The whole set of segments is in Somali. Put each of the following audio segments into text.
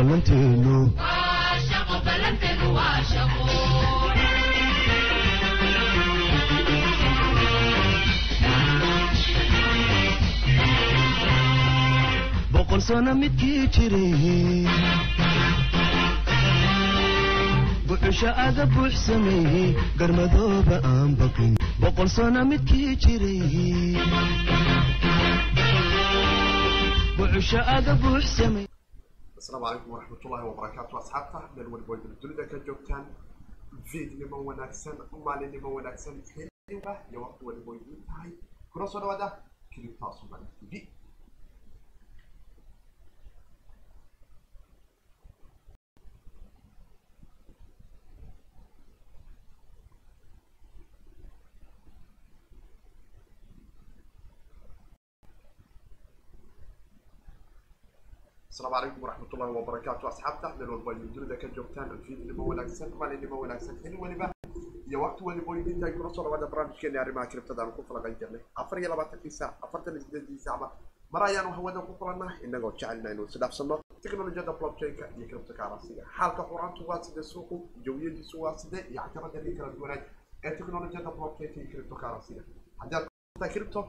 ballanteenu boqol sano midkii jiray buxusha aga buux sameeyey garmadooba aan baqin boqol sano midkii jiray buxusha aga buux sameeyey asalaamu calaykum waraxmatullaahi wabarakaatu asxaabta walba way dunida ka joogtaan fiidnimo wanaagsan maalinimo wanaagsan xilliga iyo waqti waliba idin tahay kuna soo dhawaada. Kilibtaa somali asalaamu calaykum waraxmatullaahi wabarakaatu asxaabta walba ay dunida ka joogtaan fiidnimo wanaagsan maalinimo wanaagsan xili waliba iyo waqti waliba way idin tahay kuna soo dhawaada barnaamijkeeni arrimaha kiribtada aan ku falaqan jirnay afar iyo labaatankii saac afartan iyo sideedii saacba mar ayaanu hawada ku kulannaa inagoo jecelna inuu isdhaafsano teknolojiyada blockchainka iyo kiribta xaalka quraantu waa side suuqu jawiyadiisu waa side iyo cajaradani kala duwanaay ee teknolojiyada blockchainka iyo kiribto kaarasiga haddii aad kutaa kiribto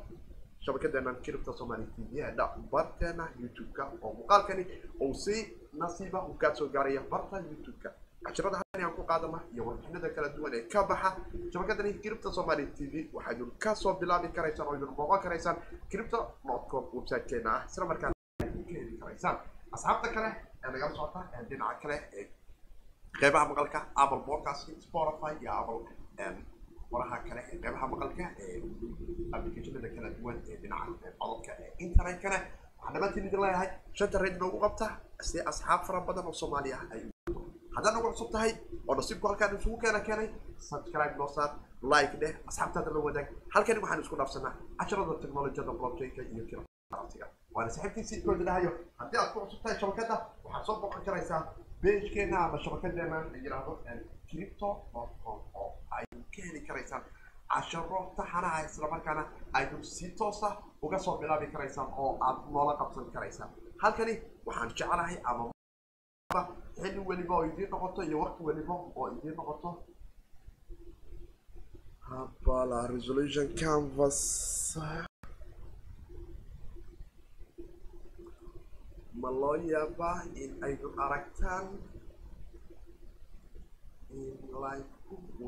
shabakadeenan kiribta somali t v ee dha barteena youtube-ka oo muuqaalkani uu si nasiiba uu kaa soo gaaraya barta youtube-ka casharada halkani aan ku qaadana iyo warbixinada kala duwan ee ka baxa shabakadani kiribta somali t v? Waxaad ka soo bilaabi karaysaan oo idin booqan karaysaan kiribta dotcom website-keena ah isla markaana ka heli karaysaan asxaabta kale ee nagala socota ee dhinaca kale ee qeybaha maqalka apple podcast spotify iyo apple waraha kale ee qeybaha maqalka ee applicationada kala duwan ee dhinaca codadka ee internetkana waxaan dhammaantiin idin leeyahay shanta reed noogu qabta si asxaab fara badan oo soomaali ah ay haddaad nagu cusub tahay oo nasiibku halkaan isugu keena keenay subscribe noo saar like dheh asxaabtaada la wadaag halkani waxaan isku dhaafsanaa casharada teknolojiyada blockchainka iyo kirasiga waana saaxiibtiisii koodinahayo haddii aad ku cusub tahay shabakadda waxaad soo booqan karaysaa pagekeena ama shabakadeena la yidhaahdo cripto oo ay ka heli karaysaan casharo taxanaha islamarkaana aydu si toosa uga soo bilaabi karaysaan oo aad noola qabsan karaysaan halkani waxaan jeclahay ama xilli weliba oo idiin noqoto iyo waqti weliba oo idiin noqoto. Habala resolution canvas. Ma loo yaabaa in aydu aragtaan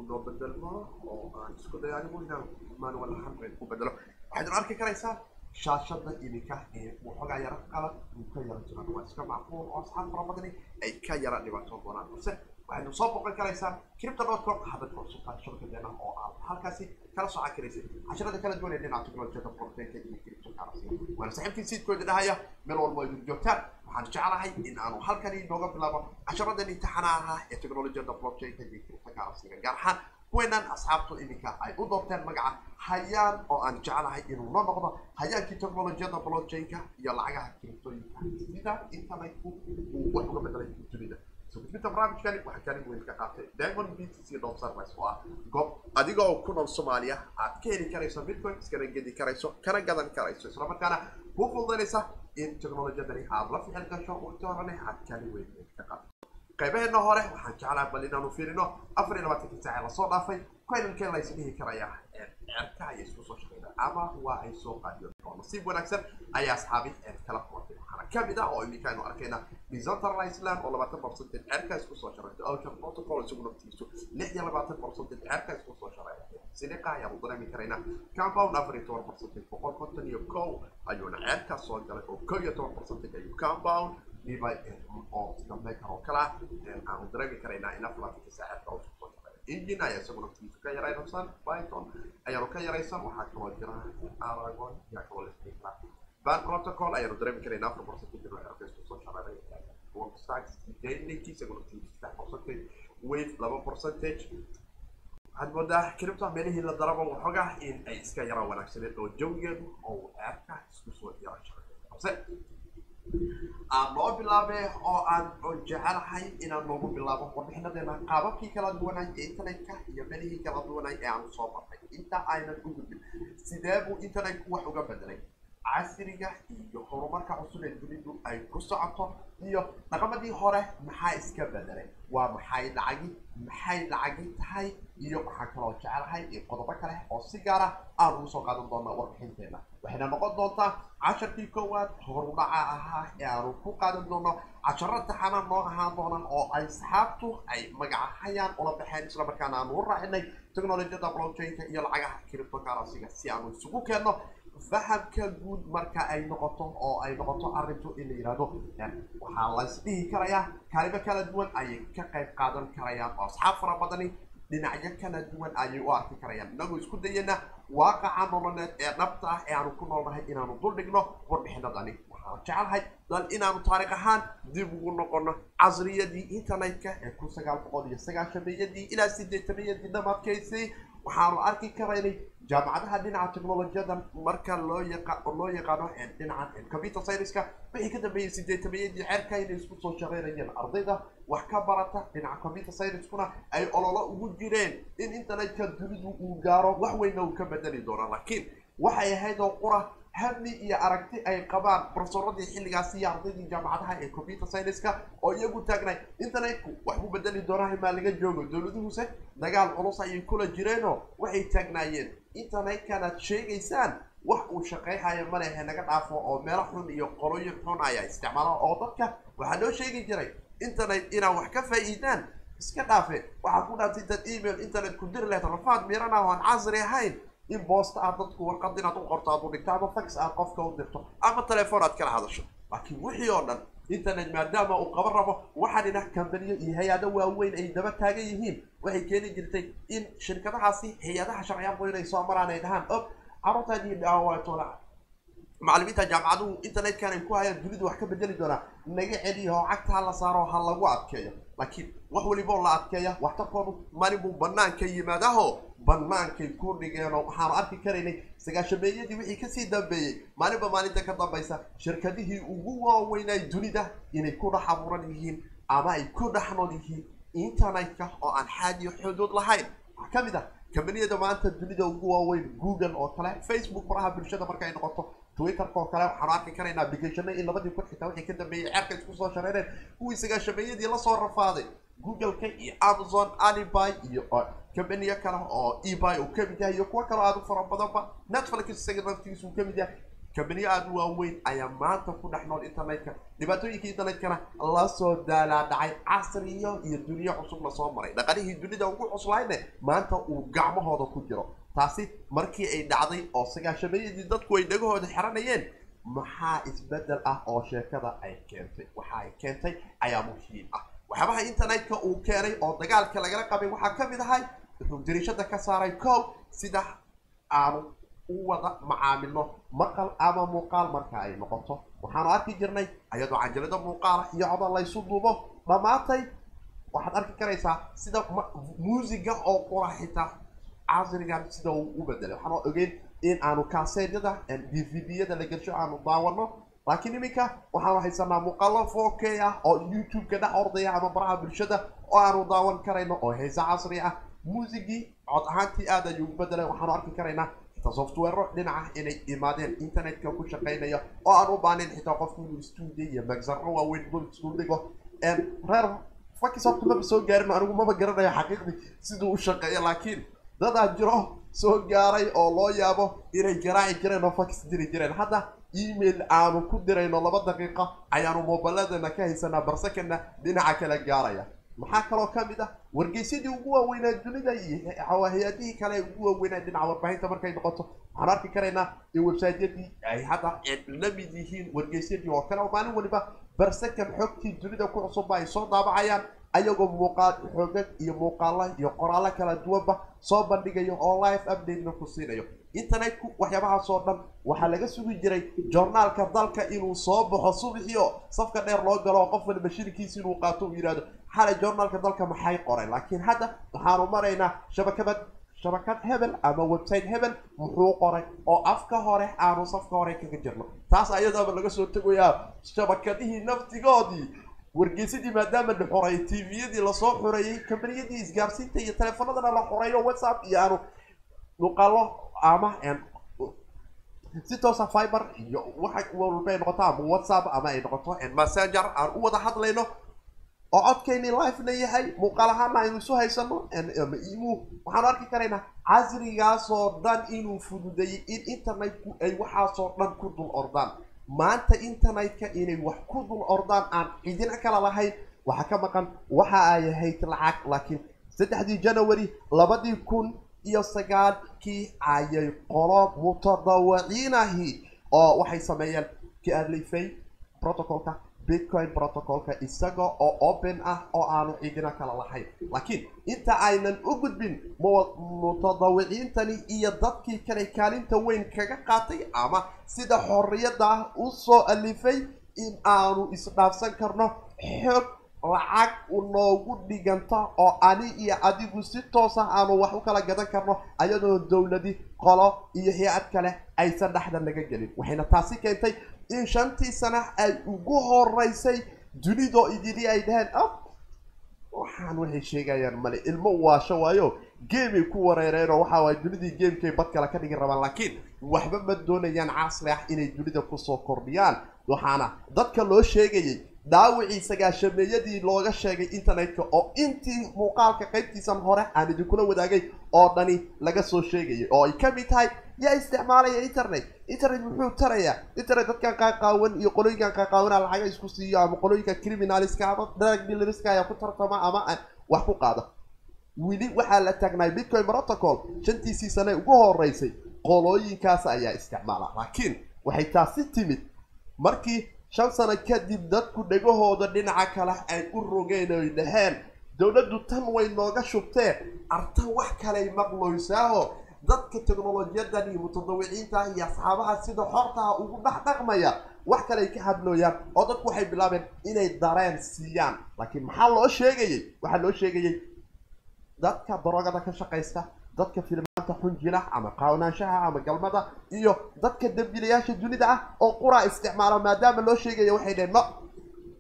noo bedelmo oo aan isku dayo anigu inaan manual hundred ku bedelo waxaydun arki karaysaa shaashada iminka ee waxoogaa yara qalad uu ka yara jiraan waa iska macquul oo asxaab fara badani ay ka yara dhibaatoon doonaan balse waxaynu soo boqon karaysaa cripto dot com habad cusubtaa shabakadeena oo aad halkaasi kala socon karaysay casharada kala duwan ee dhinaca teknolojiyada blockchainka iyo cripto currency waana saaxiibkii siidkooda dhahaya meel walba ay joogtaan waxaan jeclahay in aanu halkani nooga bilaabo casharadani taxanaha ahaa ee teknolojiyada blockchainka iyo cripto currencyga gaar ahaan kuweenan asxaabtu iminka ay u doorteen magaca hayaan oo aan jeclahay inuu noo noqdo hayaankii teknolojiyada blockchainka iyo lacagaha criptooyinka sida internetku uu wax uga bedelay dunida sugudbinta barnaamijkani waxaa kaalin weyn ka qaatay diamond btc dot service oo ah goob adiga oo ku nool soomaaliya. Aad ka heli karayso bitcoin iskana gedi karayso kana gadan karayso islamarkaana kuu fududaynaysa in teknolojiyadani aad la ficil gasho waqti horene aad kaalin weyn ka qaadato qaybaheena hore waxaan jeclaa bal inaanu fiirino afar iyo labaatankii saace la soo dhaafay koynankee la isdhihi karaya ceerka ayay isku soo shaqeyda ama waa ay soo qaadiyeen oo nasiib wanaagsan ayaa asxaabi ceer kala waxaana ka mid ah oo iminka aynu arkayna decentralized island oo labaatan percentage ceerka isku soo shareeyay alkan protocol isagu naftiisu lix iyo labaatan percentage ceerka isku soo shareeyay siliqa ayaanu dareemi karaynaa compound afar iyo toban percentage boqol konton iyo kow ayuuna ceerka soo galay oo kow iyo toban percentage ayuu compound dhibay oo sida meekar oo kale ah aanu dareemi karaynaa in afar labaatankii saaceedka uu soo shareeyay engine ayaa isagu naftiisu ka yaraysan python ayaanu ka yaraysan waxaa kaloo jira aragon ayaa kaloo lasdhihi karaa protocol ayaanu dareemi karaynaa afar percentage inuu ceerka isku soo shareeyay daynki isagu naftiisu saddex percentage wave laba percentage. Waxaad moodaa cripto meelihii la daraba waxoogaa in ay iska yara wanaagsaneed oo jawigeedu oo ceerka isku soo yara shareeyo balse aan noo bilaabe oo aan jecelahay inaan noogu bilaabo warbixinadeena qaababkii kala duwanay ee internetka iyo melihii kala duwanay ee aanu soo marnay inta aynan u gudbin sidee buu internetku wax uga bedelay casriga iyo horumarka cusub ee dunidu ay ku socoto iyo dhaqamadii hore maxaa iska bedelay? Waa maxay lacagi maxay lacagi tahay? Iyo waxaan kaloo jecelahay iyo qodobo kale oo si gaara aan ugu soo qaadan doonaa warbixinteena. Waxayna noqon doontaa casharkii koowaad horudhaca ahaa ee aanu ku qaadan doono casharo taxana noo ahaan doonaan oo ay saxaabtu ay magacahayaan ula baxeen islamarkaana aanu u raacinay technolojiyada blockchainka iyo lacagaha cryptocurrencyga si aanu isugu keenno fahamka guud marka ay noqoto oo ay noqoto arrintu in la yidhahdo waxaa laysdhihi karayaa kaalimo kala duwan ayay ka qayb qaadan karayaan oo asxaab fara badani dhinacyo kala duwan ayay u arki karayaan. Inagoo isku dayana waaqaca nololeed ee dhabta ah ee aanu ku noolnahay inaanu dul dhigno warbixinadani waxaan jecelahay dal inaanu taariikh ahaan dib ugu noqono casriyadii internetka ee kun sagaal boqol iyo sagaashameeyadii ilaa sideetameeyadii dhamaadkaysay waxaanu arki karaynay jaamacadaha dhinaca technolojiyadan marka loo yaqa loo yaqaano dhinaca computer scienceska wixii ka dambeeyey sideetameeyadii ceerka inay isku soo shaqeynayeen? Ardayda wax ka barata dhinaca computer science-kuna ay ololo ugu jireen in internetka dunidu uu gaaro wax weyna uu ka bedeli doono. Laakiin waxay ahayd oo qura hami iyo aragti ay qabaan profesoradii xilligaasi iyo ardaydii jaamacadaha ee computer scienceska oo iyagu taagnay internetku wax ku bedeli doonaa maa laga joogo. Dowladuhuse dagaal culus ayay kula jireenoo waxay taagnaayeen. Internetkanaad sheegaysaan wax uu shaqeyhayo malehe naga dhaafo oo meelo xun iyo qoloyin xun ayaa isticmaala oo dadka waxaa loo sheegi jiray internet inaad wax ka faa'iidaan iska dhaafe. Waxaad ku dhaaftay dad email internet ku diri lahayd rafaad miirana oo aan casri ahayn in boosta aad dadku warqad inaad u qorto aad u dhigto ama fax aad qofka u dirto ama telefoon aad kala hadasho. Laakiin wixii oo dhan internet maadaama uu qaban rabo waxaan inah kambaniyo iyo hay'ado waaweyn ay daba taagan yihiin. Waxay keeni jirtay in shirkadahaasi hay'adaha sharciyaanku inay soo maraan ay dhahaan og carruurtaadii dhaawatola macallimiinta jaamacaduhu internetkan ay ku hayaan dunidu wax ka bedeli doonaa naga celiya oo cagta ha la saaro ha lagu adkeeyo. Laakiin wax waliboo la adkeeya waxtarkoodu maalin buu banaanka yimaadaho banaankay ku dhigeen oo waxaanu arki karaynay sagaashameeyadii wixii ka sii dambeeyey maalinba maalinta ka dambaysa shirkadihii ugu waaweynay dunida inay ku dhex abuuran yihiin ama ay ku dhex nool yihiin internetka oo aan xaadiyo xuduud lahayn. Waxaa ka mid ah kambaniyada maanta dunida ugu waaweyn google oo kale facebook faraha bulshada markay noqoto twitterka oo kale waxaanu arki karaynaa applicationo in labadii kun xitaa wixii ka dambeeyey ceerka isku soo shareereen kuwii sagaashameeyadii la soo rafaaday google-ka iyo amazon aliby iyo kambaniyo kale oo eby uu ka mid yahay iyo kuwo kaloo aada u fara badanba netflix isaga naftigiisa uu ka mid yahay. Kambaniyo aada u waaweyn ayaa maanta ku dhex nool internetka. Dhibaatooyinka internetkana la soo daalaa dhacay casriyo iyo duniyo cusub la soo maray. Dhaqanihii dunida ugu cuslayne maanta uu gacmahooda ku jiro. Taasi markii ay dhacday oo sagaashameeyadii dadku ay dhagahooda xiranayeen maxaa isbeddel ah oo sheekada ay keentay? Waxa ay keentay ayaa muhiim ah waxyaabaha internetka uu keenay oo dagaalka lagala qabay waxaa ka mid ahay wuxuu dariishada ka saaray kow sida aanu u wada macaamilno maqal ama muuqaal marka ay noqoto. Waxaanu arki jirnay ayadoo canjalada muuqaala iyo coda laysu duubo dhammaatay waxaad arki karaysaa sida muusiga oo qura xitaa casrigan sida uu u bedelay waxaan ogeyn in aanu kaaseedyada d v d-yada la gelsho aanu daawano laakiin iminka waxaanu haysanaa muuqaalo k ah oo youtube-ka dhex ordaya ama baraha bulshada oo aanu daawan karayno oo heese casri ah. Muusigii cod ahaantii aad ayuu u waxaanu arki karaynaa xitaa softwero dhinaca inay imaadeen internetka ku shaqaynaya oo aan u baanin xitaa qofku inuu stuudio iyo magzaro waaweyn dul isku dhigo. Reer fakis horta maba soo gaarin anigu maba garanayo xaqiiqdii siduu u shaqeeyo laakiin dadaa jiro soo gaaray oo loo yaabo inay garaaci jireen oo fakis diri jireen. Hadda email aanu ku dirayno laba daqiiqa ayaanu moobiladana ka haysanaa barsakana dhinaca kala gaaraya. Maxaa kaloo ka mid ah? Wargeysyadii ugu waaweynaa dunida iyo hay'adihii kale ugu waaweynaa dhinaca warbaahinta markay noqoto. Waxaanu arki karaynaa in websiteyadii ay hadda la mid yihiin wargeysyadii oo kale oo maalin waliba barsakan xogtii dunida ku cusubba ay soo daabacayaan ayagoo muuqaal xoogag iyo muuqaalo iyo qoraallo kala duwanba soo bandhigayo oo live updatena ku siinayo internetku waxyaabahaas oo dhan waxaa laga sugi jiray joornaalka dalka inuu soo baxo subixiio safka dheer loo galo qof waliba shirkiisi inuu qaato uu yidhahdo xalay joornaalka dalka maxay qoreen? Laakiin hadda waxaanu maraynaa shabakabad shabakad hebel ama website hebel muxuu qoray oo afka hore aanu safka hore kaga jirno. Taas ayadaaba laga soo tegayaa shabakadihii naftigoodii wargeysadii maadaama la xoreeyay tviyadii la soo xoreeyey kambaniyadii isgaarsiinta iyo teleefanadana la xoreeyo whatsapp iyo aanu muuqaalo ama si toosa fiber iyo waxa ay noqoto ama whatsapp ama ay noqoto messenger aan u wada hadlayno oo codkayni live-na yahay muuqaal ahaana aynu isu haysano imu waxaanu arki karaynaa casrigaasoo dhan inuu fududeeyey in internetku ay waxaasoo dhan ku dul ordaan. Maanta internetka inay wax ku dul ordaan aan cidina kala lahayn waxaa ka maqan waxa ay ahayd lacag laakiin saddexdii january labadii kun iyo sagaalkii ayay qolo mutadawaciinahi oo waxay sameeyeen ki adlifay protocolka bitcoin protocolka isaga oo open ah oo aanu cidina kala lahayn. Laakiin inta aynan u gudbin mutadawiciintani iyo dadkii kale kaalinta weyn kaga qaatay ama sida xorriyadda u soo alifay in aanu isdhaafsan karno xoog lacag noogu dhiganta oo ani iyo adigu si toos ah aanu wax u kala gadan karno ayadoo dowladi qolo iyo hay'ad kale aysan dhexda naga gelin. Waxayna taasi keentay in shantii sana ay ugu horeysay dunidoo idili ay dhaheen. A waxaan waxay sheegayaan male ilmo waasho waayo geemay ku wareereenoo waxa waay dunidii geemkay bad kale ka dhigi rabaan laakiin waxba ma doonayaan casri ah inay dunida ku soo kordhiyaan. Waxaana dadka loo sheegayay dhaawicii sagaashameeyadii looga sheegay internetka oo intii muuqaalka qaybtiisan hore aan idinkula wadaagay oo dhani laga soo sheegayay oo ay ka mid tahay yaa isticmaalaya internet. Internet muxuu tarayaa? Internet dadkan qaaqaawan iyo qolooyinkan qaaqaawana lacaga isku siiyo ama qolooyinka criminaliska ama drug dealerska ayaa ku tartama ama wax ku qaada weli waxaa la taagnaay bitcoin protocol shantiisii sane ugu horeysay qolooyinkaas ayaa isticmaala laakiin waxay taasi timid. Markii shan sano kadib dadku dhegahooda dhinaca kale ay u rogeen oy dhaheen dowladdu tan way nooga shubtee artan wax kaley maqloysaaho dadka teknolojiyadan iyo mutadawiciinta iyo asxaabaha sida xortaha ugu dhex dhaqmaya wax kaley ka hadlooyaan oo dadku waxay bilaabeen inay dareen siiyaan. Laakiin maxaa loo sheegayay waxaa loo sheegayay dadka darogada ka shaqaysta dadka filmaanta xunjila ama qaawanaanshaha ama galmada iyo dadka dambiilayaasha dunida ah oo quraa isticmaala maadaama loo sheegaya waxay dhaheen no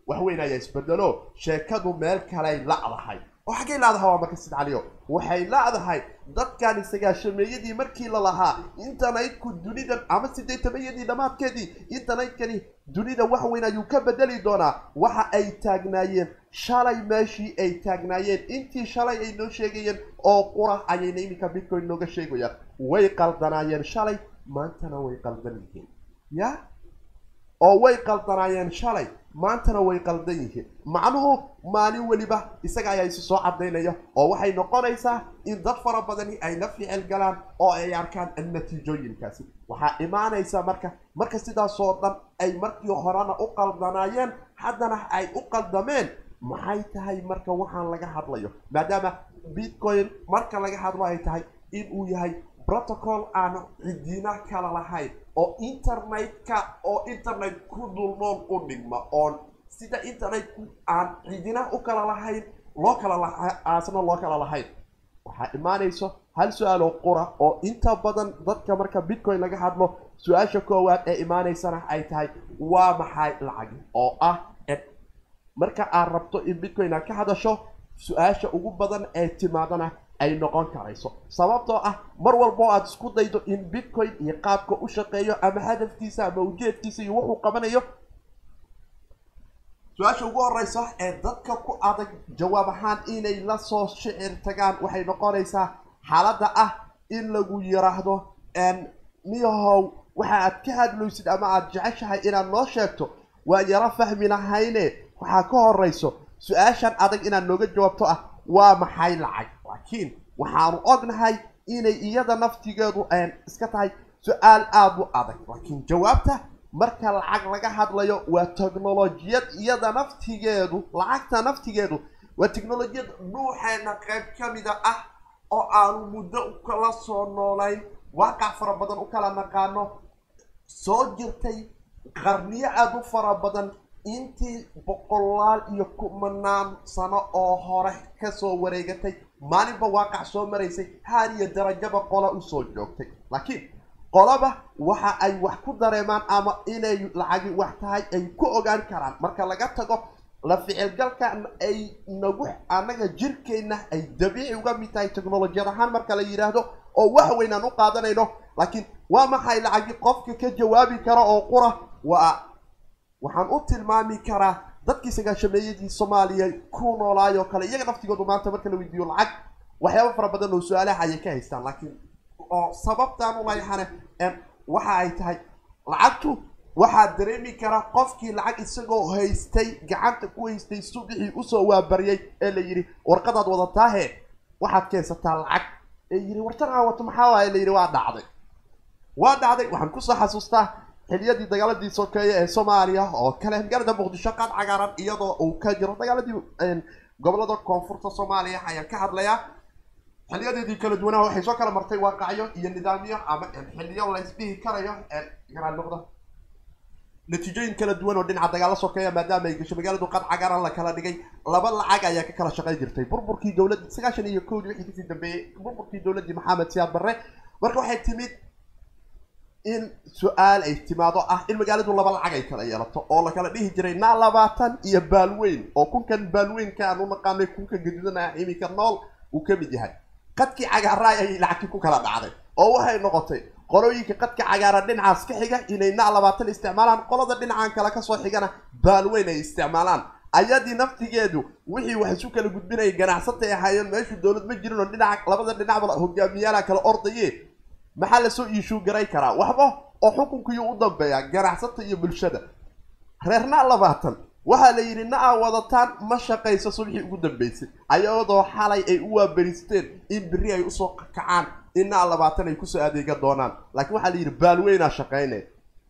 wax weyn ayaa isbedelo. Sheekadu meel kaley la'dahay. Oo xaggay laadahay waa marka sid caliyo waxay la'dahay dadkani sagaashameeyadii markii la lahaa internetku dunidan ama sideetamayadii dhammaadkeedii internetkani dunida wax weyn ayuu ka bedeli doonaa. Waxa ay taagnaayeen shalay meeshii ay taagnaayeen intii shalay ay noo sheegayeen oo qura ayayna iminka bitcoin nooga sheegayaan. Way qaldanaayeen shalay maantana way qaldan yihiin ya? Oo way qaldanaayeen shalay maantana way qaldan yihiin. Macnuhu maalin weliba isaga ayaa isu soo cadaynaya oo waxay noqonaysaa in dad fara badani ay la ficil galaan oo ay arkaan natiijooyinkaasi waxaa imaanaysa marka marka sidaasoo dhan ay markii horena u qaldanaayeen haddana ay u qaldameen maxay tahay marka waxaan laga hadlayo? Maadaama bitcoin marka laga hadlo ay tahay in uu yahay protocol aan cidina kala lahayn oo internetka oo internet ku dulnoon u dhigma oon sida internetku aan cidina u kala lahayn loo kala aasna loo kala lahayn. Waxaa imaanayso hal su'aal oo qura oo inta badan dadka marka bitcoin laga hadlo su'aasha koowaad ee imaanaysana ay tahay waa maxay lacagi oo ah marka aad rabto in bitcoin aad ka hadasho su'aasha ugu badan ee timaadana ay noqon karayso sababtoo ah mar walboo aada isku daydo in bitcoin iyo qaabka u shaqeeyo ama hadafkiisa ama ujeedkiisa iyo wuxuu qabanayo su'aasha ugu horeysa ee dadka ku adag jawaab ahaan inay la soo shicir tagaan waxay noqonaysaa xaaladda ah in lagu yiraahdo niyahow waxa aad ka hadlaysid ama aada jeceshahay inaad noo sheegto? Waan yaro fahmi lahayne waxaa ka horeyso su'aashan adag inaad nooga jawaabto ah waa maxay lacag laakiin waxaanu ognahay inay iyada naftigeedu iska tahay su'aal aada u adag. Laakiin jawaabta marka lacag laga hadlayo waa technolojiyad iyada naftigeedu lacagta naftigeedu waa technolojiyad dhuuxeena qayb ka mida ah oo aanu muddo u kala soo noolayn. Waaqac fara badan u kala naqaano. Soo jirtay qarniyo aada u fara badan intii boqolaal iyo kumanaan sano oo hore ka soo wareegatay maalinba waaqac soo maraysay haar iyo darajaba qola u soo joogtay. Laakiin qolaba waxa ay wax ku dareemaan ama inay lacagi wax tahay ay ku ogaan karaan. Marka laga tago la ficilgalka ay nagu annaga jirkeenna ay dabiici uga mid tahay technolojiyad ahaan marka la yidhaahdo oo wax weyn aan u qaadanayno. Laakiin waa maxay lacagi qofka ka jawaabi kara oo qura? Waa waxaan u tilmaami karaa dadkii sagaashameeyadii soomaaliya ku noolaayoo kale iyaga naftigoodu maanta marka la weydiiyo lacag waxyaaba fara badan oo su'aalaha ayay ka haystaan laakiin oo sababtaan u layxane waxa ay tahay lacagtu waxaa dareemi kara qofkii lacag isagoo haystay gacanta ku haystay subixii u soo waabaryay ee la yidhi warqadaad wadataahe waxaad keensataa lacag? Ee yidhi wartan aa wato maxaa waaye? La yidhi waa dhacday. Waa dhacday waxaan ku soo xasuustaa xiliyadii dagaaladii sokeeye ee soomaaliya oo kale magaalada muqdisho qaad cagaaran iyadoo uu ka jiro dagaaladii gobollada koonfurta soomaaliya ayaan ka hadlayaa xiliyadeedii kala duwanaa waxay soo kala martay waaqacyo iyo nidaamyo ama xiliyo laysdhihi karayo noqda natiijooyin kala duwan oo dhinaca dagaalo sokeeya maadaama ay gasho magaaladu qad cagaaran la kala dhigay laba lacag ayaa ka kala shaqayn jirtay burburkii dowladda sagaashan iyo kowdii wixii ka sii dambeeyey burburkii dowladdii maxamed siyaad barre marka waxay timid in su'aal ay timaado ah in magaaladu laba lacag ay kala yeelato oo la kala dhihi jiray naa labaatan iyo baalweyn oo kunkan baalweynka aan u naqaanay kunka gaduudanaa iminka nool uu ka mid yahay. Qadkii cagaaraay ayay lacagtii ku kala dhacday oo waxay noqotay qolooyinka qadka cagaaran dhinacaas ka xiga inay na labaatan isticmaalaan qolada dhinacan kale ka soo xigana baalweyn ay isticmaalaan. Ayadii naftigeedu wixii wax isu kala gudbinayay ganacsatay ahaayeen meeshu dowlad ma jirin oo dhinaca labada dhinacba hogaamiyaala kala ordaye maxaa la soo iishuu garay karaa? Waxba oo xukunkiiyo u dambeeya ganacsata iyo bulshada. Reerna labaatan waxaa la yidhi na aa wadataan ma shaqayso subxii ugu dambeysay. Ayadoo xalay ay u waaberisteen in berri ay u soo kacaan in na labaatan ay ku soo adeega doonaan. Laakiin waxaa la yidhi baalweynaa shaqayne.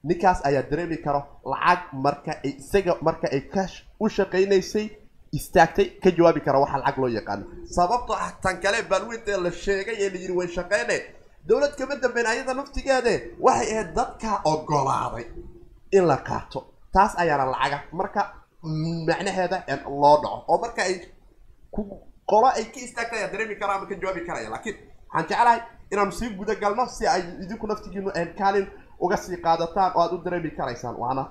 Ninkaas ayaa dareemi karo lacag marka ay isaga marka ay ka u shaqaynaysay istaagtay ka jawaabi kara waxa lacag loo yaqaano. Sababtoo ah tan kale baalweynta la sheegay ee la yidhi way shaqayne dowlad kama dambeyn ayada naftigeede waxay ahayd dadka ogolaaday in la qaato. Taas ayaana lacaga marka macnaheeda loo dhaco oo marka ay ku qolo ay ka istaagta ayaa dareemi kara ama ka jawaabi karaya. Laakiin waxaan jeclahay inaanu sii guda galno si ay idinku naftigiinu kaalin uga sii qaadataan oo aad u dareemi karaysaan. Waana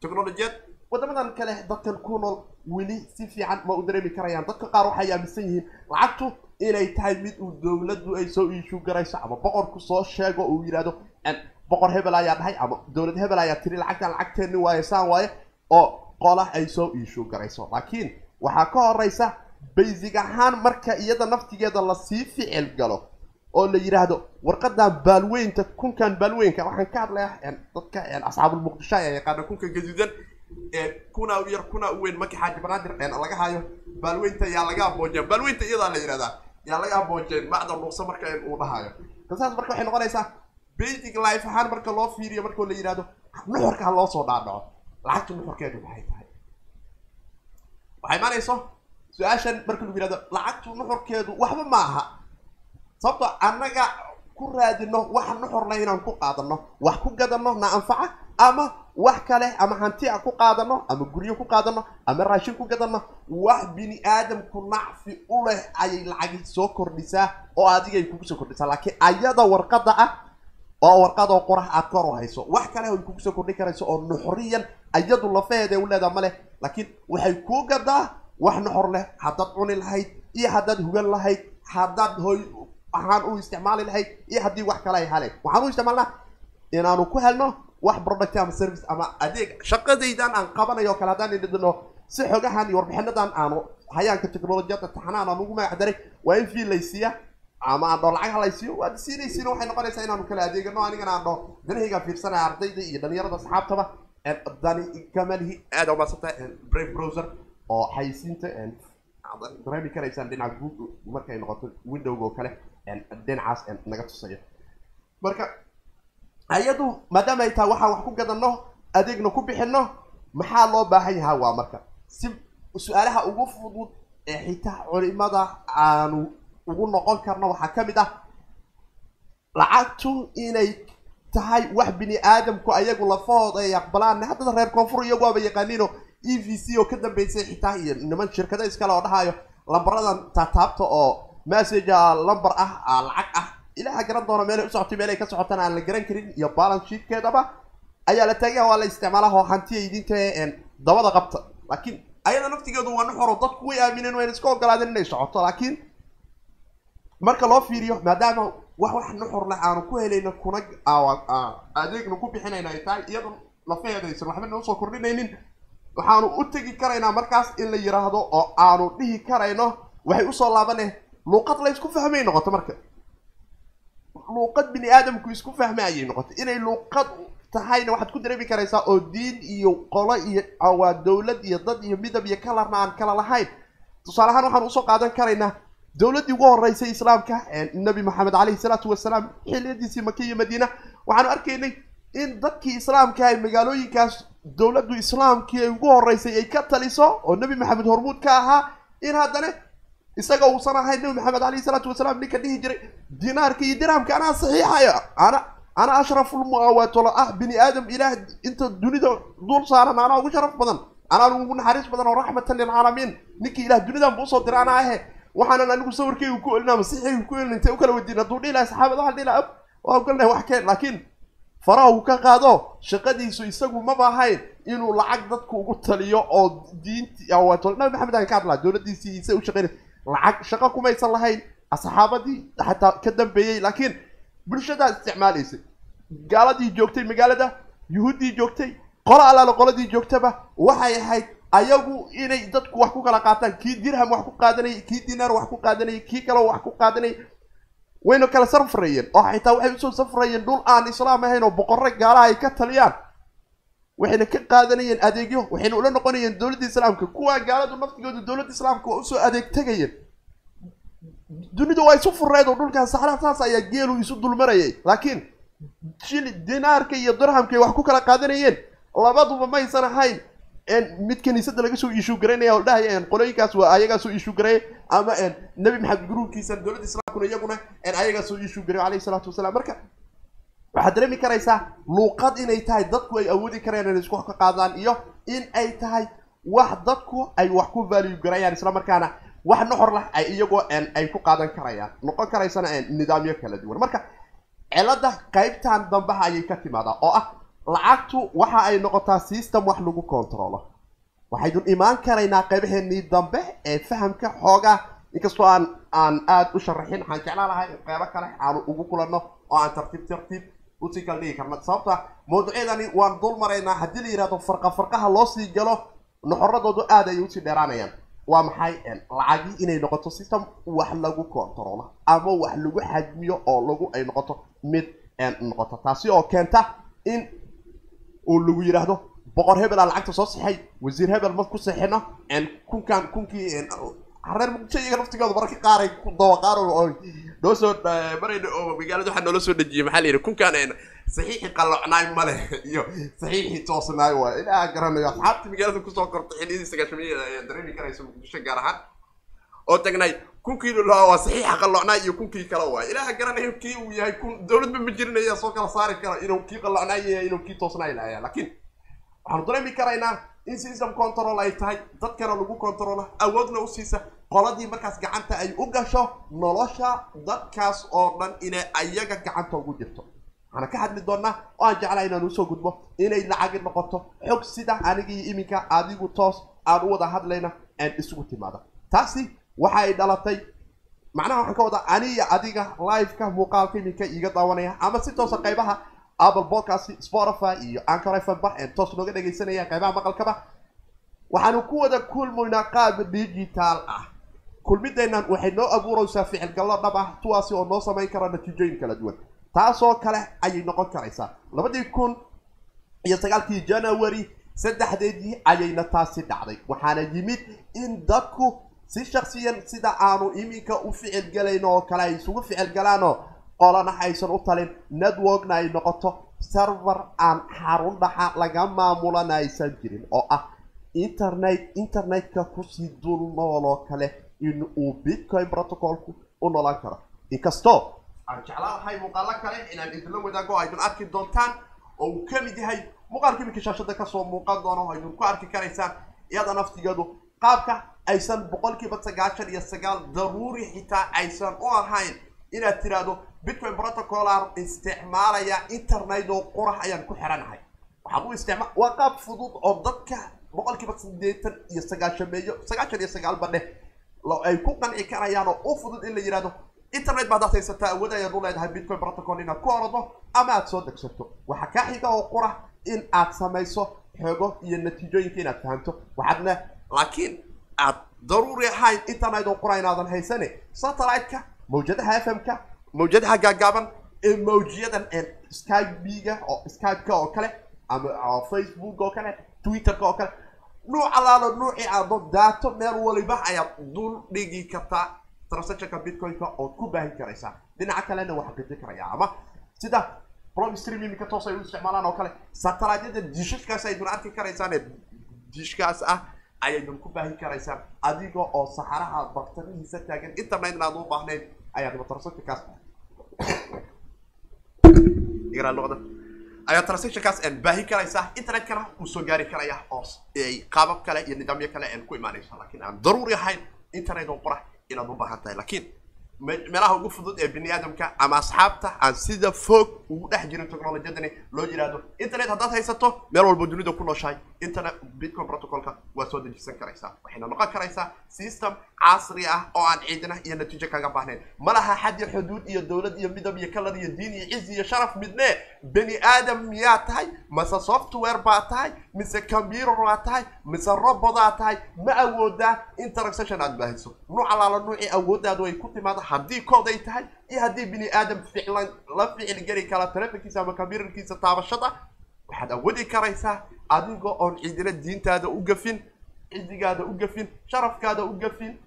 technolojiyad wadamadan kale dadkan ku nool weli si fiican ma u dareemi karayaan. Dadka qaar waxay aaminsan yihiin lacagtu inay tahay mid uu dowladdu ay soo iishuu garayso ama boqorku soo sheego uu yidhahdo boqor hebel ayaa dhahay ama dowlad hebel ayaa tiri lacagtan lacagteenni waaye saan waaye oo qola ay soo iishuu garayso laakiin waxaa ka horeysa baysig ahaan marka iyada naftigeeda la sii ficil galo oo la yidhaahdo warqadan baalweynta kunkan baalweynka waxaan ka hadlayaa dadka asxaabulmuqdisho ayaa yaqaana kunka gaduudan kuna u yar kuna u weyn marka xaaji banaadir laga hayo baalweynta yaa laga aboojeen baalweynta iyadaa la yidhahdaa yaa laga aboojeen bacda dhuuqsa marka uu dhahayo. Tasaas marka waxay noqonaysaa basic life ahaan marka loo fiiriyo markao la yidhahdo nuxurka ha loo soo dhaadhaco lacagta nuxurkeedu maxay tahay? Waxay imaanayso su'aashan marka lagu yihahdo lacagtu nuxurkeedu waxba ma aha sababto annaga ku raadino wax nuxurna inaan ku qaadano wax ku gadano na anfaca ama wax kale ama hanti a ku qaadano ama guryo ku qaadano ama raashin ku gadano wax bini aadamku nacfi u leh ayay lacagi soo kordhisaa oo adigay kugu soo kordhisaa. Laakiin ayada warqada ah oo warqadoo qorax aad kor u hayso wax kale ay kugu soo kordhin karayso oo nuxuriyan ayadu lafaheeda u leedaha ma leh. Laakiin waxay kuu gadaa wax nuxur leh haddaad cuni lahayd iyo haddaad hugan lahayd haddaad hoy ahaan u isticmaali lahayd iyo haddii wax kale ay haleen. Waxaan u isticmaalnaa inaanu ku helno wax product ama service ama adeeg shaqadaydan aan qabanayo kale haddaan idhidno si xogahan iyo warbixinadan aanu hayaanka technolojiyadda taxnaan aan ugu magac daray waa in fii laysiiya ama aan dhoo lacag halaysiiyo waad siinaysiina waxay noqonaysaa inaanu kala adeegano anigana aan dhoo danahayga fiirsanaya ardayda iyo dhalinyarada asxaabtaba dani kamalihi aada umaadsantahay brave browser oo xayisiinta dareemi karaysaan dhinaca google markay noqoto windowga oo kale dhinacaas naga tusayo marka ayadu maadaama ay tahay waxaan wax ku gadano adeegna ku bixino maxaa loo baahan yahaa waa marka. Si su'aalaha ugu fudud ee xitaa culimada aanu ugu noqon karno waxaa ka mid ah lacagtu inay tahay wax bini aadamku ayagu lafahooda ay aqbalaan haddada reer koonfur iyagu waaba yaqaaniino e v c oo ka dambeysay xitaa iyo niman shirkado iskale oo dhahayo lambaradan taataabta oo messagea lamber ah lacag ah ilaha garan doona meelay u socotay meelay ka socotaan aan la garan karin iyo balance sheetkeedaba ayaa la taagaya waa la isticmaalaha oo hantiya idinka dabada qabta. Laakiin ayada naftigeedu waa nuxoro dadku way aamineen wayna iska ogolaadeen inay socoto. Laakiin marka loo fiiriyo maadaama wax wax nuxur leh aanu ku helayna kuna adeegna ku bixinayna ay tahay iyadoo lafeeda aysan waxba noo soo kordhinaynin. Waxaanu u tegi karaynaa markaas in la yidhaahdo oo aanu dhihi karayno waxay u soo laabane luuqad la isku fahmay noqoto marka luuqad bini aadamku isku fahmay ayay noqotay. Inay luuqad tahayna waxaad ku dareemi karaysaa oo diin iyo qolo iyo waa dowlad iyo dad iyo midab iyo kalarna aan kala lahayn. Tusaale ahaan waxaan u soo qaadan karaynaa dowladdii ugu horeysay islaamka nabi maxamed caleyhi salaatu wasalaam xiliyadiisii maka iyo madiina waxaanu arkaynay in dadkii islaamka ay magaalooyinkaas dowladdu islaamkii ay ugu horeysay ay ka taliso oo nebi maxamed hormuud ka ahaa in haddana isaga uusan ahayn nebi maxamed caleyhi salaatu wasalaam ninka dhihi jiray dinaarka iyo dirhamka anaa saxiixaya. Ana ana ashrafulmuawaatolo ah bini aadam ilaah inta dunida dul saaran anaa ugu sharaf badan anaan ugu naxariis badan oo raxmatan lilcaalamiin ninkii ilaah dunidan buu u soo diray anaa ahe waxaanan anigu sawirkaygu ku elina masiixaygu ku elina intay u kala wadiin hadduu dhihi lahay saxaabada waxaan dhihi laha waa ogolnahay wax keen laakiin faraha uu ka qaado shaqadiisu isagu maba ahayn inuu lacag dadku ugu taliyo oo diinti wato nabi maxamed aan ka hadlaa dowladdiisii isa u shaqeynay lacag shaqo kumaysan lahayn asxaabadii xataa ka dambeeyey laakiin bulshadaa isticmaalaysay gaaladii joogtay magaalada yuhuuddii joogtay qolo allaala qoladii joogtaba waxay ahayd ayagu inay dadku wax ku kala qaataan kii dirham wax ku qaadanayay kii dinaar wax ku qaadanayay kii kaleo wax ku qaadanayay. Wayna kala safrayeen oo xitaa waxay u soo safrayeen dhul aan islaam ahayn oo boqorre gaalaha ay ka taliyaan waxayna ka qaadanayeen adeegyo waxayna ula noqonayeen dowladda islaamka kuwaa gaaladu naftigooda dowladda islaamka waa u soo adeeg tegayeen. Dunidu waa isu fureed oo dhulkan saxraa saas ayaa geelu isu dulmarayay. Laakiin dinaarka iyo dirhamkay wax ku kala qaadanayeen labaduba maysan ahayn. Mid kaniisada laga soo iishuu garaynaya oo dhahaya qolooyinkaas waa ayagaa soo iishuu gareey ama nebi maxamed guruubkiisa dowladda islaamkuna iyaguna ayagaa soo iishuu gareey alayhi salaatu wasalaam. Marka waxaad dareemi karaysaa luuqad inay tahay dadku ay awoodi karayaan inay isku ka qaadaan iyo in ay tahay wax dadku ay wax ku value garayaan isla markaana wax noxor lah ay iyagoo ay ku qaadan karayaan. Noqon karaysana nidaamyo kala duwan. Marka cilada qaybtan dambaha ayay ka timaadaa oo ah lacagtu waxa ay noqotaa system wax lagu controlo. Waxaynu imaan karaynaa qaybaheenii dambe ee fahamka xoogaa. Inkastoo aan aan aada u sharaxin waxaan jeclaan lahay qeybo kale aanu ugu kulanno oo aan tartiib tartiib u sii kala dhigi karna sababta mawduucyadani waan dul maraynaa haddii la yidhahdo farqa farqaha loo sii galo noxoradoodu aad ayay u sii dheeraanayaan. Waa maxay lacagii inay noqoto system wax lagu controlo ama wax lagu xajmiyo oo lagu ay noqoto mid noqoto? Taasi oo keenta in uu lagu yidhaahdo boqor hebel aa lacagta soo sixay wasiir hebel ma ku sixino kunkan kunkii reer muqdisho iyaga naftigooda mararka qaaray ku dawaqaar oo noo soo marayna oo magaalada waxaa noola soo dhejiyay maxaa la yidhi kunkan saxiixii qallocnaay male iyo saxiixii toosnaay waay ilaa garanayo asxaabtii magaalada ku soo kortay xilliyadii sagaashamiyada ayaa dareemi karaysa muqdisho gaar ahaan oo tagnay kunkii waa saxiixa qallocnaay iyo kunkii kale waay ilaaha garanayo kii uu yahay kun dowladba ma jirinaya soo kala saari kara inuu kii qallocnaay yahay inuu kii toosnaay lahayaa laakiin waxaanu dareemi karaynaa in system control ay tahay dadkana lagu controlo awoodna u siisa qoladii markaas gacanta ay u gasho nolosha dadkaas oo dhan inay ayaga gacanta ugu jirto. Waxaana ka hadli doonaa oo aan jeclaa inaan u soo gudbo inay lacagi noqoto. Xog sida anigii iminka adigu toos aan u wada hadlayna aan isugu timaado. Taasi waxa ay dhalatay. Macnaha waxaan ka wadaa aniya adiga liveka muuqaalka iminka iiga daawanaya ama si toosa qaybaha apple podcast spotify iyo anchor fm ba toos nooga dhegaysanaya qaybaha maqalkaba waxaanu ku wada kulmaynaa qaab digital ah. Kulmideennan waxay noo abuuraysaa ficilgallo dhab ah tuwaasi oo noo samayn kara natiijooyin kala duwan. Taasoo kale ayay noqon karaysaa. Labadii kun iyo sagaalkii january saddexdeedii ayayna taasi dhacday. Waxaana yimid in dadku si shaksiyan sida aanu iminka u ficil galayno oo kale ay isugu ficil galaanoo qolana aysan u talin networkna ay noqoto server aan xarun dhaxa laga maamulana aysan jirin. Oo ah internet internetka ku sii dul nool oo kale in uu bitcoin protocolku u noolaan karo. Inkastoo aan jeclaan lahay muuqaalo kale inaan idinla wadaago aydun arki doontaan oo uu ka mid yahay muuqaalka iminka shaashada ka soo muuqan doono o aydun ku arki karaysaan iyada naftigeedu qaabka aysan boqolkiiba sagaashan iyo sagaal daruuri xitaa aysan u ahayn inaad tiraahdo bitcoin protocolaan isticmaalaya internet oo qurax ayaan ku xiranahay. Waxaan u isticmaal waa qaab fudud oo dadka boqolkiiba siddeetan iyo sagaashameeyo sagaashan iyo sagaalba dheh ay ku qanci karayaan oo u fudud in la yidhahdo internet ba haddaad haysataa awood ayaad u leedahay bitcoin protocol inaad ku orado ama aad soo degsato. Waxaa kaa xiga oo qura in aad samayso xogo iyo natiijooyinka inaad fahamto waxaadna laakiin aad daruuri ahayn internet oo qura inaadan haysane satellite-ka mawjadaha f m-ka mawjadaha gaagaaban ee mawjiyadan skype-ga oo skype-ka oo kale ama facebook oo kale twitter-ka oo kale. Nuuc alaalo nuucii aado daato meel waliba ayaad dul dhigi kartaa transactionka bitcoin-ka ood ku baahin karaysaa dhinaca kalena waxaa gedi karaya ama sida blog stream iminka toos ay u isticmaalaan oo kale satellite-yada dishashkaas aydun arki karaysaan ee dishkaas ah ayaydun ku baahin karaysaan. Adiga oo saxaraha baktarihiisa taagan internet inaad u baahnayn ayaad transactionkaas ayaa transactionkaas baahin karaysaa internetkana uu soo gaari karaya oo qaabab kale iyo nidaamyo kale ku imaanaysa laakiin aan daruuri ahayn internet oo qura inaad u baahan tahay lakiin meelaha ugu fudud ee bini aadamka ama asxaabta aan sida fog ugu dhex jirin technolojiyadani loo yidhaahdo internet haddaad haysato meel walba dunida ku nooshahay. Internet bitcoin protocolka waad soo dejisan karaysaa waxayna noqon karaysaa system casri ah oo aan ciidina iyo natiijo kaga baahnayn. Ma laha xad iyo xuduud iyo dowlad iyo midab iyo kalar iyo diin iyo ciz iyo sharaf midne. Bani aadam miyaa tahay? Mise software baa tahay? Mise computer baa tahay? Mise robodaa tahay? Ma awoodaa in transaction aad baahiso. Nuuc alaala nuucii awoodaadu ay ku timaada haddii kood ay tahay iyo haddii bini aadam ficlan la ficil geli kara telefonkiisa ama computerkiisa taabashada waxaad awoodi karaysaa adigoo oon ciidina diintaada u gafin cidigaada u gafin sharafkaada u gafin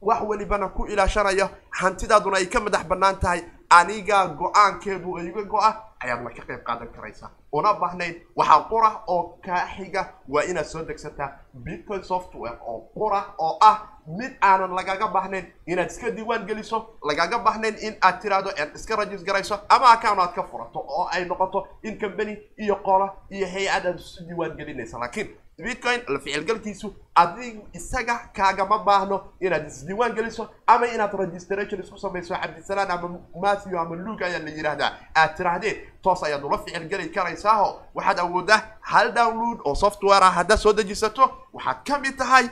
wax welibana ku ilaashanaya hantidaaduna ay ka madax bannaan tahay anigaa go'aankeedu iga go-a ayaadna ka qayb qaadan karaysaa. Una baahnayn waxaa qura oo kaa xiga waa inaad soo degsataa bitcoin software oo qura oo ah mid aanan lagaga baahnayn inaad iska diiwaan geliso lagaga baahnayn in aad tiraahdo aad iska rajis garayso ama account aad ka furato oo ay noqoto in company iyo qola iyo hay'ad aad isu diiwaan gelinaysa laakiin bitcoin la ficilgalkiisu adig isaga kaagama baahno inaad isdiiwaan geliso ama inaad registration isku samayso cabdisalaan ama matthew ama luke ayaa la yidhaahdaa aad tiraahdeen toos ayaad ula ficilgeli karaysaaho waxaad awoodaa hal download oo software ah haddaad soo dejisato waxaad ka mid tahay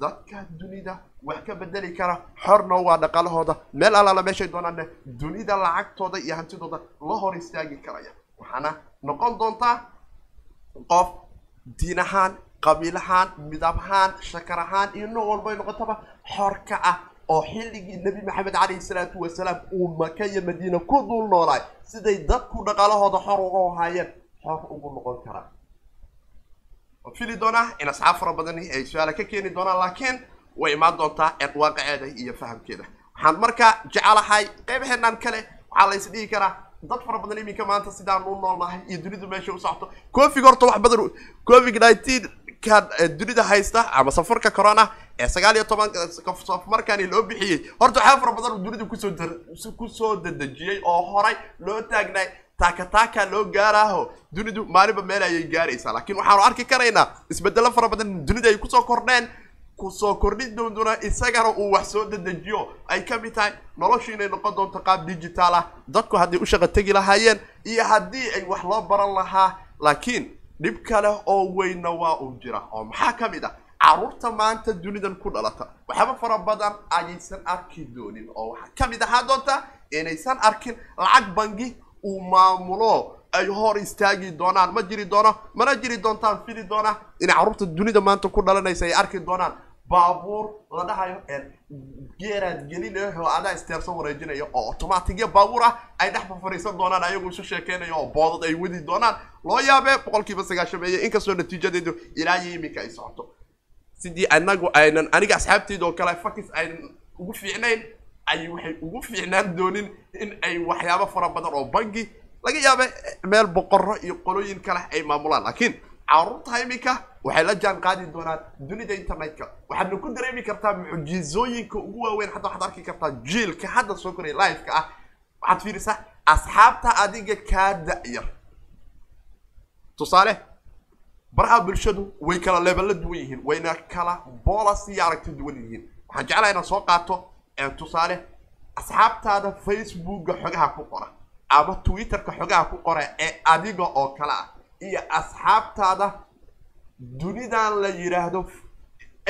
dadka dunida wax ka bedeli kara. Xorna waa dhaqaalahooda. Meel alaala meeshay doonaanne dunida lacagtooda iyo hantidooda la hor istaagi karaya. Waxaana noqon doontaa qof diin ahaan qabiil ahaan midab ahaan shakar ahaan iyo nooc walba ay noqotaba xor ka ah oo xilligii nebi maxamed calayhi salaatu wasalaam uu maka iyo madiina ku dul noolaay. Siday dadku dhaqaalahooda xor uga ahaayeen xor ugu noqon karaan waan fili doonaa in asxaab fara badani ay su'aala ka keeni doonaan laakiin way imaan doontaa waaqaceeda iyo fahamkeeda waxaan markaa jecelahay qeybaheenaan kale waxaa la is dhihi karaa dad fara badan iminka maanta sidaan u noolnahay iyo dunidu meesha u socoto covid horta wax badan covid nineteen kan dunida haysta ama safarka corona ee sagaal iyo toban markaani loo bixiyey horta waxaa fara badan dunida ku soo ku soo dadejiyey oo horay loo taagnay taakataaka loo gaaraaho dunidu maalinba meel ayay gaaraysaa. Laakiin waxaanu arki karaynaa isbedelo fara badan dunida ay ku soo kordheen. Kusoo kordhin doontuna isagana uu wax soo dedejiyo. Ay ka mid tahay noloshu inay noqon doonto qaab digital ah. Dadku hadday u shaqo tegi lahaayeen iyo haddii ay wax loo baran lahaa. Laakiin dhib kale oo weyna waa uu jira. Oo maxaa ka mid ah? Carruurta maanta dunidan ku dhalata. Waxyaaba fara badan ayaysan arki doonin. Oo waxaa ka mid ahaa doonta inaysan arkin lacag bangi uu maamulo ay hor istaagi doonaan. Ma jiri doono mana jiri doontaan fili doona. Inay carruurta dunida maanta ku dhalanaysa ay arki doonaan. Baabuur la dhahayo geeraad gelinayo oo adaa isteersan wareejinayo oo automatigya baabuur ah ay dhexba fariisan doonaan ayagu isu sheekeynayo oo boodad ay wadi doonaan. Loo yaabee boqolkiiba sagaashameeye inkastoo natiijadeedu ilaa iyo iminka ay socoto. Sidii anagu aynan aniga asxaabteyda oo kale fakis aynan ugu fiicnayn ay waxay ugu fiicnaan doonin in ay waxyaabo fara badan oo bangi laga yaabe meel boqorro iyo qolooyin kale ay maamulaan. Laakiin carruurta iminka waxay la jaan qaadi doonaan dunida internetka. Waxaadna ku dareemi kartaa mucjizooyinka ugu waaweyn. Hadda waxaad arki kartaa jiilka hadda soo koraya liveka ah. Waxaad fiirisaa asxaabta adiga kaa da-yar tusaale baraha bulshadu way kala leebala duwan yihiin wayna kala boolas aragti duwan yihiin. Waxaan jeclaha inaan soo qaato tusaale asxaabtaada facebooka xogaha ku qora ama twitterka xogaha ku qora ee adiga oo kale ah iyo asxaabtaada dunidan la yidhaahdo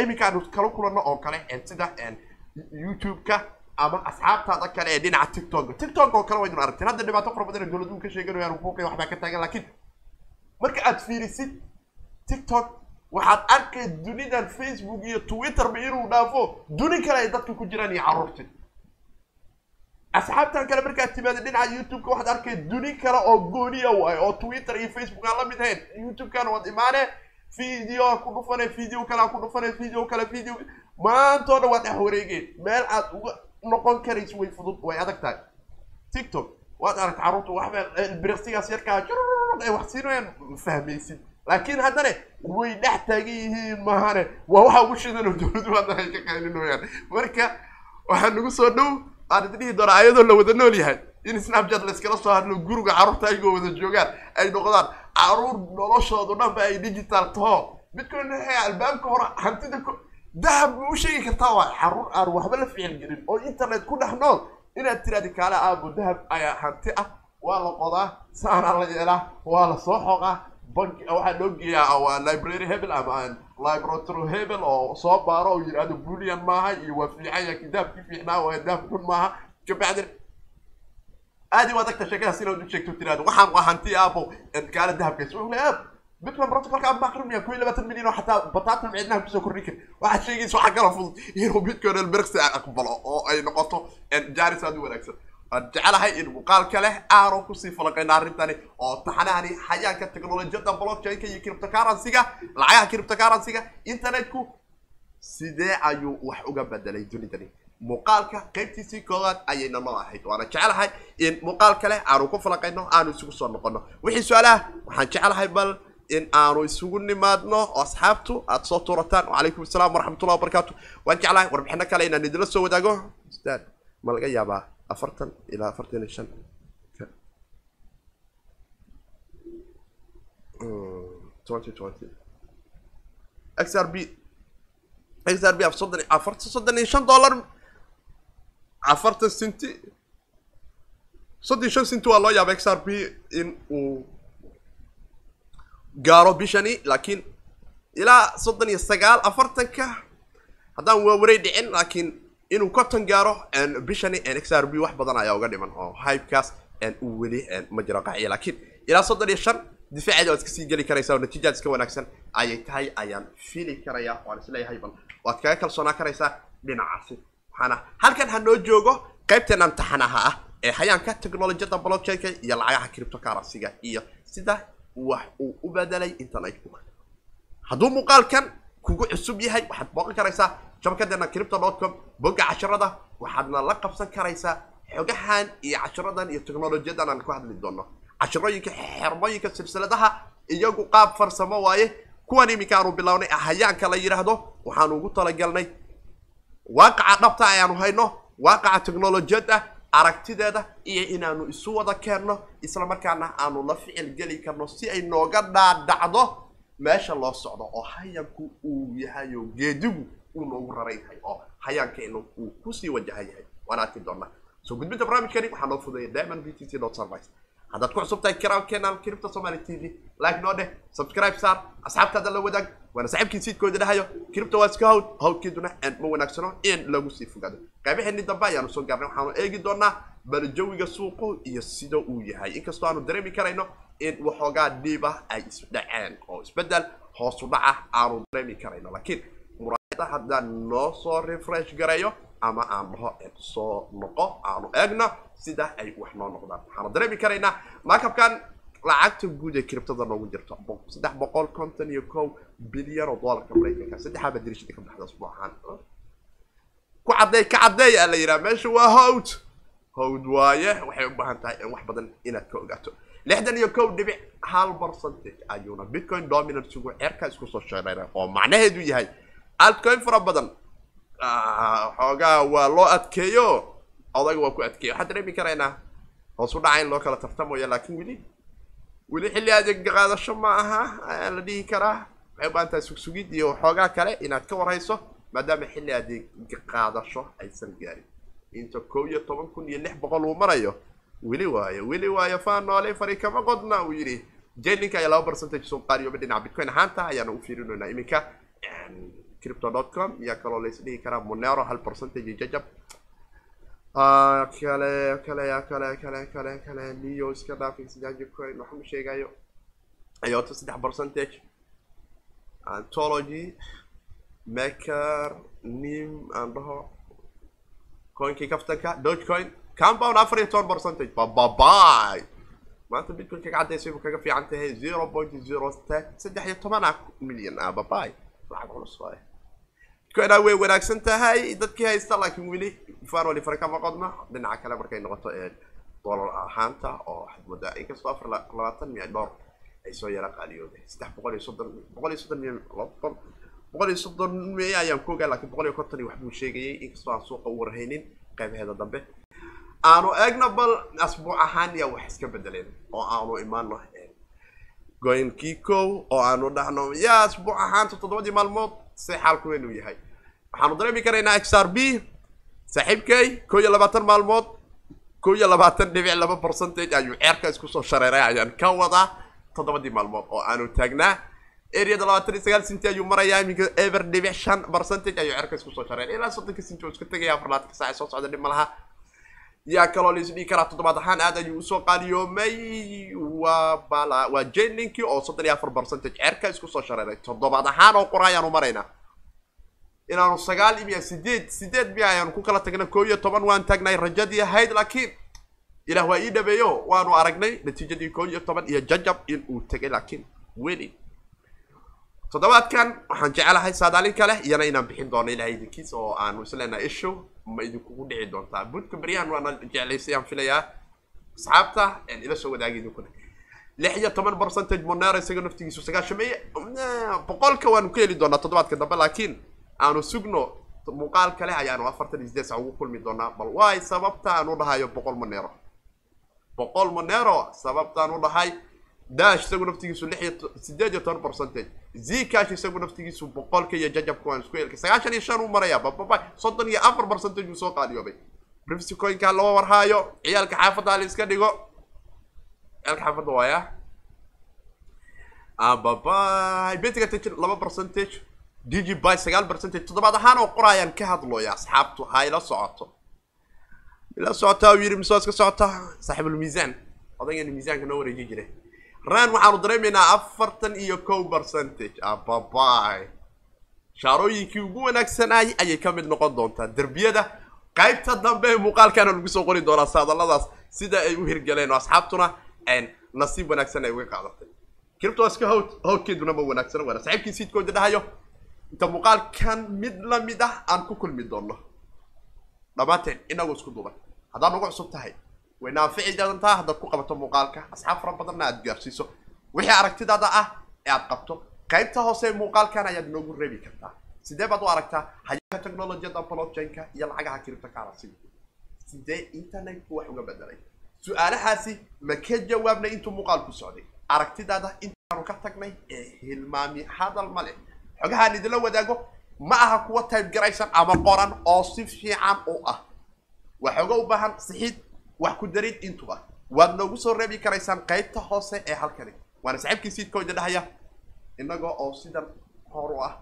iminkaanu kala kulanno oo kale sida youtube-ka ama asxaabtaada kale ee dhinaca tiktok tiktok oo kale waydun aragteen hadda dhibaato fara badan ee dowladuhu ka sheeganayaan xuquuqiya waxbaa ka taagan laakiin marka aad fiirisid tiktok waxaad arkay dunidan facebook iyo twitterba inuu dhaafo? Duni kale ay dadka ku jiraan iyo carruurtii asxaabtan kale markaad timaada dhinaca youtube-ka waxaad arkay duni kale oo gooniya waay oo twitter iyo facebook aan la mid ahayn. Youtube-kana waad imaane video ku dhufane video kale ku dhufane video kale video maantoo dhan waa dhex wareegeen. Meel aad uga noqon karayso way fudud way adag tahay. Tiktok waad aragta carruurta waxba biriqsigaas yarkaa ay wax siinayaan fahmaysid laakiin haddana way dhex taagan yihiin mahane. Waa waxa ugu shidan oo haddana ay ka qaylinooyaan marka waxaa nagu soo dhow aan dhihi doonaa ayadoo la wada nool yahay in snapchat la iskala soo hadlo guriga carruurta ayagoo wada joogaan ay noqdaan carruur noloshoodu dhanba ay digital taho. Bitcoin waxay albaabka hore hantida dahab ma u sheegi kartaa waa carruur aan waxba la ficil gelin oo internet ku dhex nool. Inaad tiraadi kaale aabo dahab ayaa hanti ah waa la qodaa saanaa la yeelaa waa la soo xoqaa waxaa loo geeyaa library hebel ama laboratory hebel oo soo baaro oo yidhaahdo bulian maaha iyo waa fiicanya kitaabkii fiicnaa waa dahab xun maaha kabacdin aadi u adagta sheekadaas inaad u sheegto tiraahdo waxaan waa hanti aabo kaale dahabkaas wuxuu leeyahay aab bitcoin protocolka aan baqrinaya kun iyo labaatan milyan oo xataa bataatan cidnaha ku soo kordhin kari waxaad sheegaysa waxaa kala fudud inuu bitcoin elbergsi aqbalo oo ay noqoto jaaris aad u wanaagsan jecelahay in muuqaalka leh aanu ku sii falaqayna arrintani oo taxanahani xayaanka technolojiyada blockchainka iyo cryptocurrency-ga lacagaha cryptocurrency-ga internetku. Sidee ayuu wax uga bedelay dunidani muuqaalka qaybtiisii koowaad ayayna noo ahayd. Waana jecelahay in muuqaalka leh aanu ku falaqayno aanu isugu soo noqono wixii su'aalaha waxaan jecelahay bal in aanu isugu nimaadno. Oo asxaabtu aada soo tuurataan. Wacalaykum asalaam waraxmatullahi wabarakaatu waan jeclahay warbixino kale inaan idinla soo wadaago. Ustaad ma laga yaabaa afartan ilaa afartan iyo shan twenty x r b x r b soddon afartan soddon iyo shan dollar afartan cinti soddon iyo shan cinti waa loo yaaba x r b in uu gaaro bishani laakiin ilaa soddon iyo sagaal afartanka haddaan waawaray dhicin laakiin inuu conton gaaro bishani x wax badan ayaa uga dhiman oo hypekaas uu weli ma jiro qaciya laakiin ilaa soddon iyo shan difaaceeda waad iska sii geli karaysaa oo natiijaad iska wanaagsan ayay tahay ayaan fili karayaa waan is leeyahay bal waad kaga kalsoonaa karaysaa dhinacaasi. Waxaana halkan ha noo joogo qaybteen amtaxanaha ah ee hayaanka technolojiyada blockchainka iyo lacagaha cryptocurrency-ga iyo sida wax uu u bedelay internetku hadduu muuqaalkan kugu cusub yahay waxaad booqan karaysaa shabakadeena crypto dot com. Bogga casharada. Waxaadna la qabsan karaysaa xogahan iyo casharadan iyo technolojiyadan aan ku hadli doono. Cashirooyinka xermooyinka silsiladaha iyagu qaab farsamo waaye. Kuwan iminka aanu bilownay hayaanka la yidhaahdo waxaanu ugu talagalnay. Waaqaca dhabta ayaanu hayno waaqaca technolojiyada aragtideeda iyo inaanu isu wada keenno isla markaana aanu la ficil geli karno si ay nooga dhaadhacdo meesha loo socdo oo hayanku uu yahay oo geedigu uu noogu raran yahay oo hayaankeenu uu ku sii wajahan yahay. Waan arki doonaa. Soo gudbinta barnaamijkani waxaa noo fudeeya diamond b t c dot service. Haddaad ku cusub tahay kiraankeena kiribta somali t v like noo dheh subscribe saar asxaabtaada la wadaag waana saaxiibkii siidkooda dhahayo kiribta waa iska hawd hawdkeeduna ma wanaagsano in lagu sii fogaado. Qaybaheeni dambe ayaanu soo gaarnay waxaanu eegi doonaa bal jawiga suuqu iyo sida uu yahay. Inkastoo aanu dareemi karayno in waxoogaa dhiib ah ay isdhaceen oo isbeddel hoosu dhaca aanu dareemi karayno. Laakiin haddaan noo soo refresh gareeyo ama aan dhaho soo noqo aanu eegno sida ay wax noo noqdaan waxaanu dareemi karaynaa maakabkan lacagta guud ee kiribtada noogu jirto saddex boqol konton iyo kow bilyan oo doolarka maraykanka saddexaaba dirishada ka baxda usbuucan ku caddeey ka caddeey aa la yidhaha meesha waa hawd hawd waaye waxay u baahan tahay wax badan inaad ka ogaato lixdan iyo kow dhibic hal percentage ayuuna bitcoin dominansigu ceerka isku soo sheerayna oo macnaheedu yahay altcoin fara badan. Xoogaa waa loo adkeeyo? Odaga waa ku adkeeyo. Waxaan dareemi karaynaa. Hoos u dhaca in loo kala tartamayo laakiin weli weli xilli adeeg qaadasho ma aha ayaa la dhihi karaa. Waxay u baahan tahay sugsugid iyo xoogaa kale inaad ka warhayso maadaama xilli adeeg qaadasho aysan gaarin. Inta kow iyo toban kun iyo lix boqol uu marayo weli waayo weli waayo faan noole fari kama qodna uu yidhi. Jailinka ayaa laba percentage soo qaariyoba dhinaca bitcoin ahaanta ayaana u fiirinaynaa iminka crypto dot com iyo kaloo la isdhihi karaa monero hal percentage jajab Ah, kale kale kale kale kale kale neo iska dhaafay sidaji coin waxma sheegayo ayota saddex percentage antology maker nim aan dhaho coinkii kaftanka dogecoin compound afar iyo toban percentage bababay maanta bitcoinka ka caddaysay buu kaga fiican tahay zero point zero saddex iyo toban ah milyan ah lacag culus waaye bitcoina way wanaagsan tahay. Dadkii haysta laakiin weli faan wali qodna dhinaca kale markay noqoto ee dollar ahaanta oo moodaa inkastoo afar la- labaatan miya dhowr ay soo yara qaaliyooday saddex boqol iyo soddon boqol iyo soddon miya labaatan boqol iyo soddon miya ayaan ku ogaa laakiin boqol iyo konton iyo waxbuu sheegayay. Inkastoo aan suuqa u warhaynin qaybaheeda dambe. Aanu eegna bal asbuuc ahaan yaa wax iska bedeleen oo aanu imaano goynkii kow oo aanu dhahno yaa asbuuc ahaanta toddobadii maalmood see xaalku inuu yahay waxaanu dareemi karaynaa x r b saaxiibkay kow iyo labaatan maalmood kow iyo labaatan dhibic laba percentage ayuu ceerka isku soo shareeray ayaan ka wadaa toddobadii maalmood oo aanu taagnaa. Areada labaatan iyo sagaal sinti ayuu marayaa iminka ever dhibic shan percentage ayuu ceerka isku soo shareeray. Ilaa soddonka sinti oo iska tegaya afar labaatanka saac soo socda dhib ma laha. Yaa kaloo la isdhihi karaa toddobaad ahaan aad ayuu u soo qaaliyoomay. Waa bala waa jeninkii oo soddon iyo afar percentage ceerka isku soo shareeray. Toddobaad ahaan oo qora ayaanu maraynaa inaanu sagaal imiya sideed sideed miya ayaanu ku kala tagnay koo iyo toban waan taagnay rajadii ahayd laakiin ilaah waa ii dhabeeyo waanu aragnay natiijadii koo iyo toban iyo jajab in uu tegay laakiin weli. Toddobaadkan waxaan jecelahay saadaalin kale iyana inaan bixin doono ilahay idinkiis oo aanu isleenahay ishow ma idinkugu dhici doontaa. Budka beryahan waana jeclaysay aan filayaa. Asxaabta ila soo wadaagi idinkuna lix iyo toban percentage monero isaga naftigiisu sagaashameeye boqolka waanu ka heli doonaa toddobaadka dambe laakiin aanu sugno muuqaal kale ayaanu afartan iyo sideed ugu kulmi doonaa bal waay sababta aan u dhahayo boqol monero boqol monero sababtaan u dhahay dash isagu naftigiisu lix iyo iyo toban percentage. Zcash isagu naftigiisu boqolka iyo jajabka waan isku helkay sagaashan iyo shan uu maraya bababa soddon iyo afar percentage uu soo qaadiyoobay privacy coinka loo warhaayo ciyaalka xaafadda ha la iska dhigo. Ciyaalka xaafadda waaya ababay betiga tajir laba percentage digiby sagaal percentage toddobaad ahaan oo qorayaan ka hadlooya asxaabtu ha ila socoto ila socotaa uu yidhi mise waa iska socotaa saaxibul miisaan. Odaygan miisaanka noo wareeji jiray ran waxaanu dareemaynaa afartan iyo kow percentage. Ababay shaarooyinkii ugu wanaagsanay ayay ka mid noqon doontaa. Derbiyada qaybta dambe ee muuqaalkana lagu soo qori doonaa saadaladaas sida ay u hirgaleen oo asxaabtuna nasiib wanaagsan ay uga qaadatay criptoska hawd hawdkeeduna ma wanaagsana waana saaxiibkii siidkooda dhahayo inta muuqaalkan mid la mid ah aan ku kulmi doono dhammaanteen inagu isku duuban haddaad nagu cusub tahay anfici doontaa haddaad ku qabato muuqaalka. Asxaab fara badanna aad gaarsiiso. Wixii aragtidaada ah ee aad qabto qaybta hoose muuqaalkan ayaad noogu reebi kartaa. Sidee baad u aragtaa? Hayaanka technologiyada blockchain-ka iyo lacagaha cryptocurrency. Sidee internetku wax uga bedelay su'aalahaasi ma ka jawaabnay intuu muuqaalku socday. Aragtidaada intaanu ka tagnay ee hilmaami hadal ma leh xogahaan idinla wadaago. Ma aha kuwa type garaysan ama qoran oo si fiican u ah. Waxooga u baahan sixid wax ku darid intuba. Waad noogu soo reebi karaysaan qaybta hoose ee halkani. Waana saaxiibkii siidkooda dhahaya innagoo oo sidan hor u ah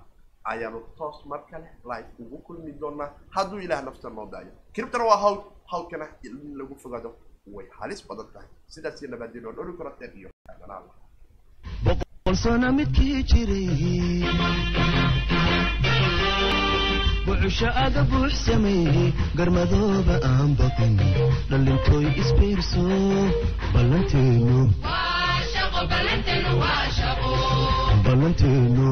ayaanu toos mar kale live ugu kulmi doonaa. Hadduu ilaah nafta noo daayo. Kiribtana waa hawd hawdkana in lagu fogaado way halis badan tahay. Sidaas iyo nabaadeen oo dhori karateen iyo kalsoona midkii jiray buuxsho aga buux sameeyey garmadooba aan baqin dhallintooy isbiirso ballanteenu ballanteenu